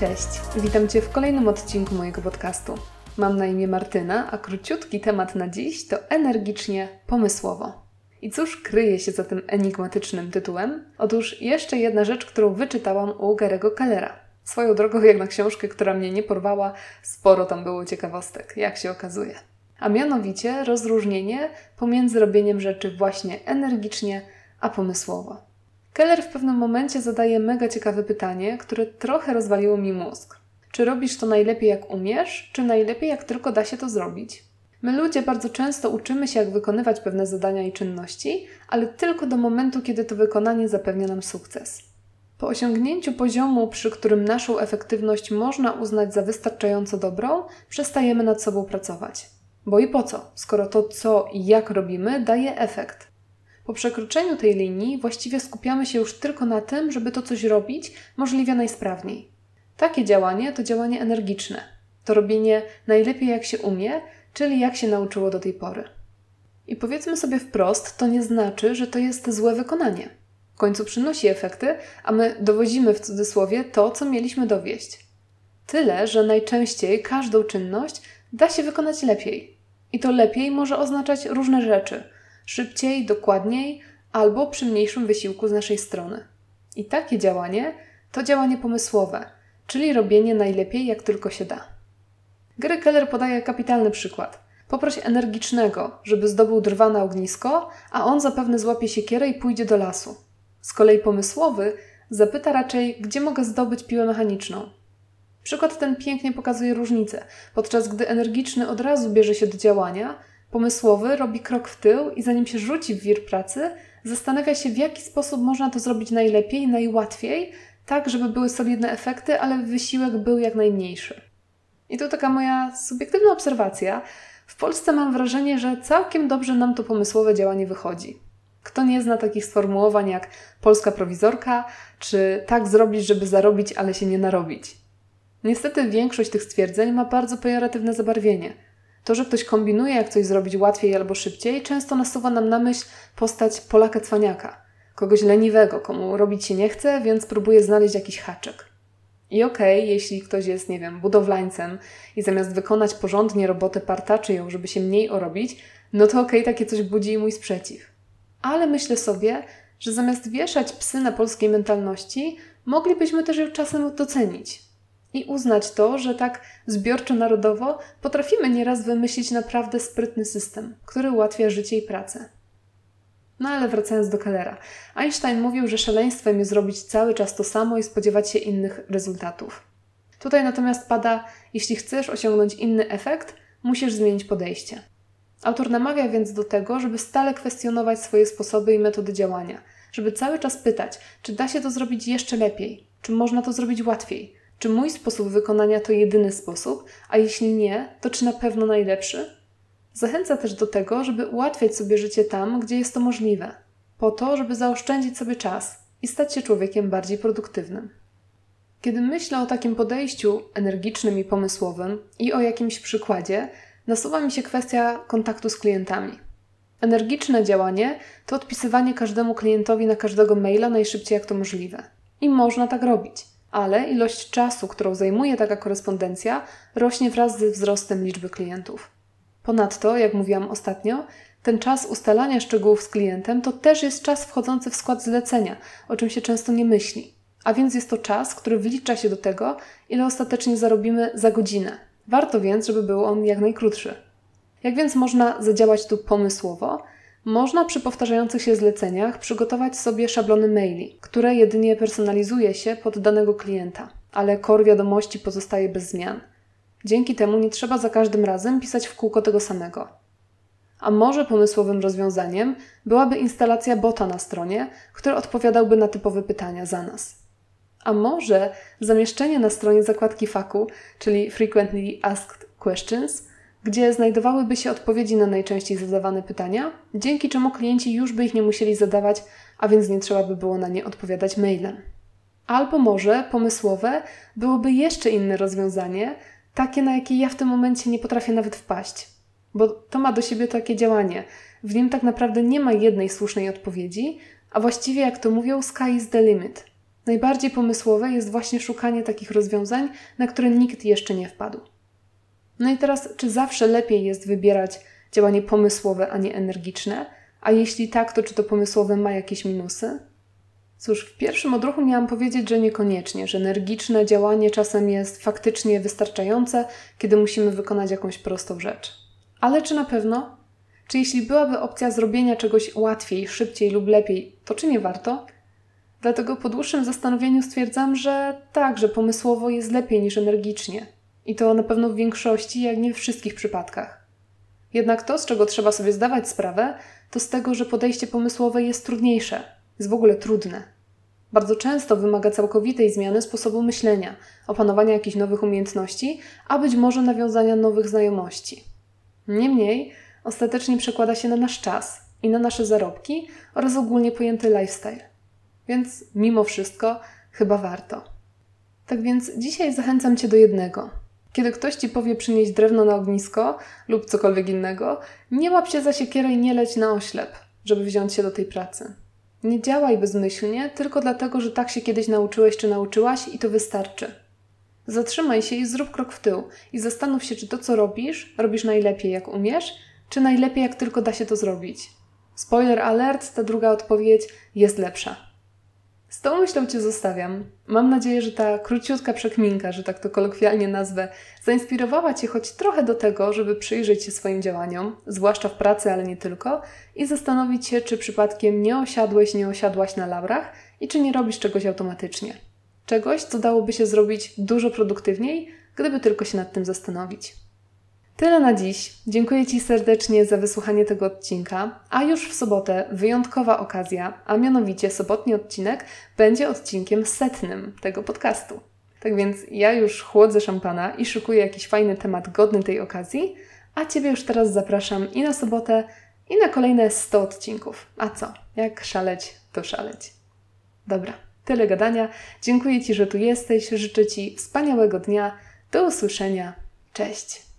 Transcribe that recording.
Cześć, witam Cię w kolejnym odcinku mojego podcastu. Mam na imię Martyna, a króciutki temat na dziś to energicznie, pomysłowo. I cóż kryje się za tym enigmatycznym tytułem? Otóż jeszcze jedna rzecz, którą wyczytałam u Garego Kellera. Swoją drogą, jak na książkę, która mnie nie porwała, sporo tam było ciekawostek, jak się okazuje. A mianowicie rozróżnienie pomiędzy robieniem rzeczy właśnie energicznie, a pomysłowo. Keller w pewnym momencie zadaje mega ciekawe pytanie, które trochę rozwaliło mi mózg. Czy robisz to najlepiej jak umiesz, czy najlepiej jak tylko da się to zrobić? My ludzie bardzo często uczymy się, jak wykonywać pewne zadania i czynności, ale tylko do momentu, kiedy to wykonanie zapewnia nam sukces. Po osiągnięciu poziomu, przy którym naszą efektywność można uznać za wystarczająco dobrą, przestajemy nad sobą pracować. Bo i po co, skoro to, co i jak robimy, daje efekt? Po przekroczeniu tej linii właściwie skupiamy się już tylko na tym, żeby to coś robić możliwie najsprawniej. Takie działanie to działanie energiczne. To robienie najlepiej jak się umie, czyli jak się nauczyło do tej pory. I powiedzmy sobie wprost, to nie znaczy, że to jest złe wykonanie. W końcu przynosi efekty, a my dowozimy w cudzysłowie to, co mieliśmy dowieść. Tyle, że najczęściej każdą czynność da się wykonać lepiej. I to lepiej może oznaczać różne rzeczy – szybciej, dokładniej albo przy mniejszym wysiłku z naszej strony. I takie działanie to działanie pomysłowe, czyli robienie najlepiej jak tylko się da. Gary Keller podaje kapitalny przykład. Poproś energicznego, żeby zdobył drwa na ognisko, a on zapewne złapie siekierę i pójdzie do lasu. Z kolei pomysłowy zapyta raczej, gdzie mogę zdobyć piłę mechaniczną. Przykład ten pięknie pokazuje różnicę. Podczas gdy energiczny od razu bierze się do działania, pomysłowy robi krok w tył i zanim się rzuci w wir pracy, zastanawia się, w jaki sposób można to zrobić najlepiej, najłatwiej, tak żeby były solidne efekty, ale wysiłek był jak najmniejszy. I to taka moja subiektywna obserwacja. W Polsce mam wrażenie, że całkiem dobrze nam to pomysłowe działanie wychodzi. Kto nie zna takich sformułowań jak polska prowizorka, czy tak zrobić, żeby zarobić, ale się nie narobić? Niestety większość tych stwierdzeń ma bardzo pejoratywne zabarwienie – to, że ktoś kombinuje, jak coś zrobić łatwiej albo szybciej, często nasuwa nam na myśl postać Polaka cwaniaka, kogoś leniwego, komu robić się nie chce, więc próbuje znaleźć jakiś haczyk. I okej, okay, jeśli ktoś jest, nie wiem, budowlańcem i zamiast wykonać porządnie robotę partaczy ją, żeby się mniej orobić, no to okej, okay, takie coś budzi mój sprzeciw. Ale myślę sobie, że zamiast wieszać psy na polskiej mentalności, moglibyśmy też ją czasem docenić i uznać to, że tak zbiorczo-narodowo potrafimy nieraz wymyślić naprawdę sprytny system, który ułatwia życie i pracę. No ale wracając do Kellera. Einstein mówił, że szaleństwem jest zrobić cały czas to samo i spodziewać się innych rezultatów. Tutaj natomiast pada, jeśli chcesz osiągnąć inny efekt, musisz zmienić podejście. Autor namawia więc do tego, żeby stale kwestionować swoje sposoby i metody działania, żeby cały czas pytać, czy da się to zrobić jeszcze lepiej, czy można to zrobić łatwiej, czy mój sposób wykonania to jedyny sposób, a jeśli nie, to czy na pewno najlepszy? Zachęca też do tego, żeby ułatwiać sobie życie tam, gdzie jest to możliwe, po to, żeby zaoszczędzić sobie czas i stać się człowiekiem bardziej produktywnym. Kiedy myślę o takim podejściu energicznym i pomysłowym i o jakimś przykładzie, nasuwa mi się kwestia kontaktu z klientami. Energiczne działanie to odpisywanie każdemu klientowi na każdego maila najszybciej jak to możliwe. I można tak robić ale ilość czasu, którą zajmuje taka korespondencja, rośnie wraz ze wzrostem liczby klientów. Ponadto, jak mówiłam ostatnio, ten czas ustalania szczegółów z klientem to też jest czas wchodzący w skład zlecenia, o czym się często nie myśli. A więc jest to czas, który wlicza się do tego, ile ostatecznie zarobimy za godzinę. Warto więc, żeby był on jak najkrótszy. Jak więc można zadziałać tu pomysłowo? Można przy powtarzających się zleceniach przygotować sobie szablony maili, które jedynie personalizuje się pod danego klienta, ale core wiadomości pozostaje bez zmian. Dzięki temu nie trzeba za każdym razem pisać w kółko tego samego. A może pomysłowym rozwiązaniem byłaby instalacja bota na stronie, który odpowiadałby na typowe pytania za nas. A może zamieszczenie na stronie zakładki faku, czyli Frequently Asked Questions, gdzie znajdowałyby się odpowiedzi na najczęściej zadawane pytania, dzięki czemu klienci już by ich nie musieli zadawać, a więc nie trzeba by było na nie odpowiadać mailem. Albo może pomysłowe byłoby jeszcze inne rozwiązanie, takie na jakie ja w tym momencie nie potrafię nawet wpaść. Bo to ma do siebie takie działanie. W nim tak naprawdę nie ma jednej słusznej odpowiedzi, a właściwie, jak to mówią, sky is the limit. Najbardziej pomysłowe jest właśnie szukanie takich rozwiązań, na które nikt jeszcze nie wpadł. No i teraz, czy zawsze lepiej jest wybierać działanie pomysłowe, a nie energiczne? A jeśli tak, to czy to pomysłowe ma jakieś minusy? Cóż, w pierwszym odruchu miałam powiedzieć, że niekoniecznie, że energiczne działanie czasem jest faktycznie wystarczające, kiedy musimy wykonać jakąś prostą rzecz. Ale czy na pewno? Czy jeśli byłaby opcja zrobienia czegoś łatwiej, szybciej lub lepiej, to czy nie warto? Dlatego po dłuższym zastanowieniu stwierdzam, że tak, że pomysłowo jest lepiej niż energicznie. I to na pewno w większości, jak nie wszystkich przypadkach. Jednak to, z czego trzeba sobie zdawać sprawę, to z tego, że podejście pomysłowe jest trudniejsze, jest w ogóle trudne. Bardzo często wymaga całkowitej zmiany sposobu myślenia, opanowania jakichś nowych umiejętności, a być może nawiązania nowych znajomości. Niemniej, ostatecznie przekłada się na nasz czas i na nasze zarobki oraz ogólnie pojęty lifestyle. Więc mimo wszystko chyba warto. Tak więc dzisiaj zachęcam Cię do jednego. Kiedy ktoś Ci powie przynieść drewno na ognisko lub cokolwiek innego, nie łap się za siekierę i nie leć na oślep, żeby wziąć się do tej pracy. Nie działaj bezmyślnie tylko dlatego, że tak się kiedyś nauczyłeś czy nauczyłaś i to wystarczy. Zatrzymaj się i zrób krok w tył i zastanów się, czy to, co robisz, robisz najlepiej jak umiesz, czy najlepiej jak tylko da się to zrobić. Spoiler alert, ta druga odpowiedź jest lepsza. Z tą myślą Cię zostawiam. Mam nadzieję, że ta króciutka przekminka, że tak to kolokwialnie nazwę, zainspirowała Cię choć trochę do tego, żeby przyjrzeć się swoim działaniom, zwłaszcza w pracy, ale nie tylko, i zastanowić się, czy przypadkiem nie osiadłeś, nie osiadłaś na laurach i czy nie robisz czegoś automatycznie. Czegoś, co dałoby się zrobić dużo produktywniej, gdyby tylko się nad tym zastanowić. Tyle na dziś. Dziękuję Ci serdecznie za wysłuchanie tego odcinka, a już w sobotę wyjątkowa okazja, a mianowicie sobotni odcinek będzie odcinkiem setnym tego podcastu. Tak więc ja już chłodzę szampana i szykuję jakiś fajny temat godny tej okazji, a Ciebie już teraz zapraszam i na sobotę, i na kolejne 100 odcinków. A co? Jak szaleć, to szaleć. Dobra, tyle gadania. Dziękuję Ci, że tu jesteś. Życzę Ci wspaniałego dnia. Do usłyszenia. Cześć.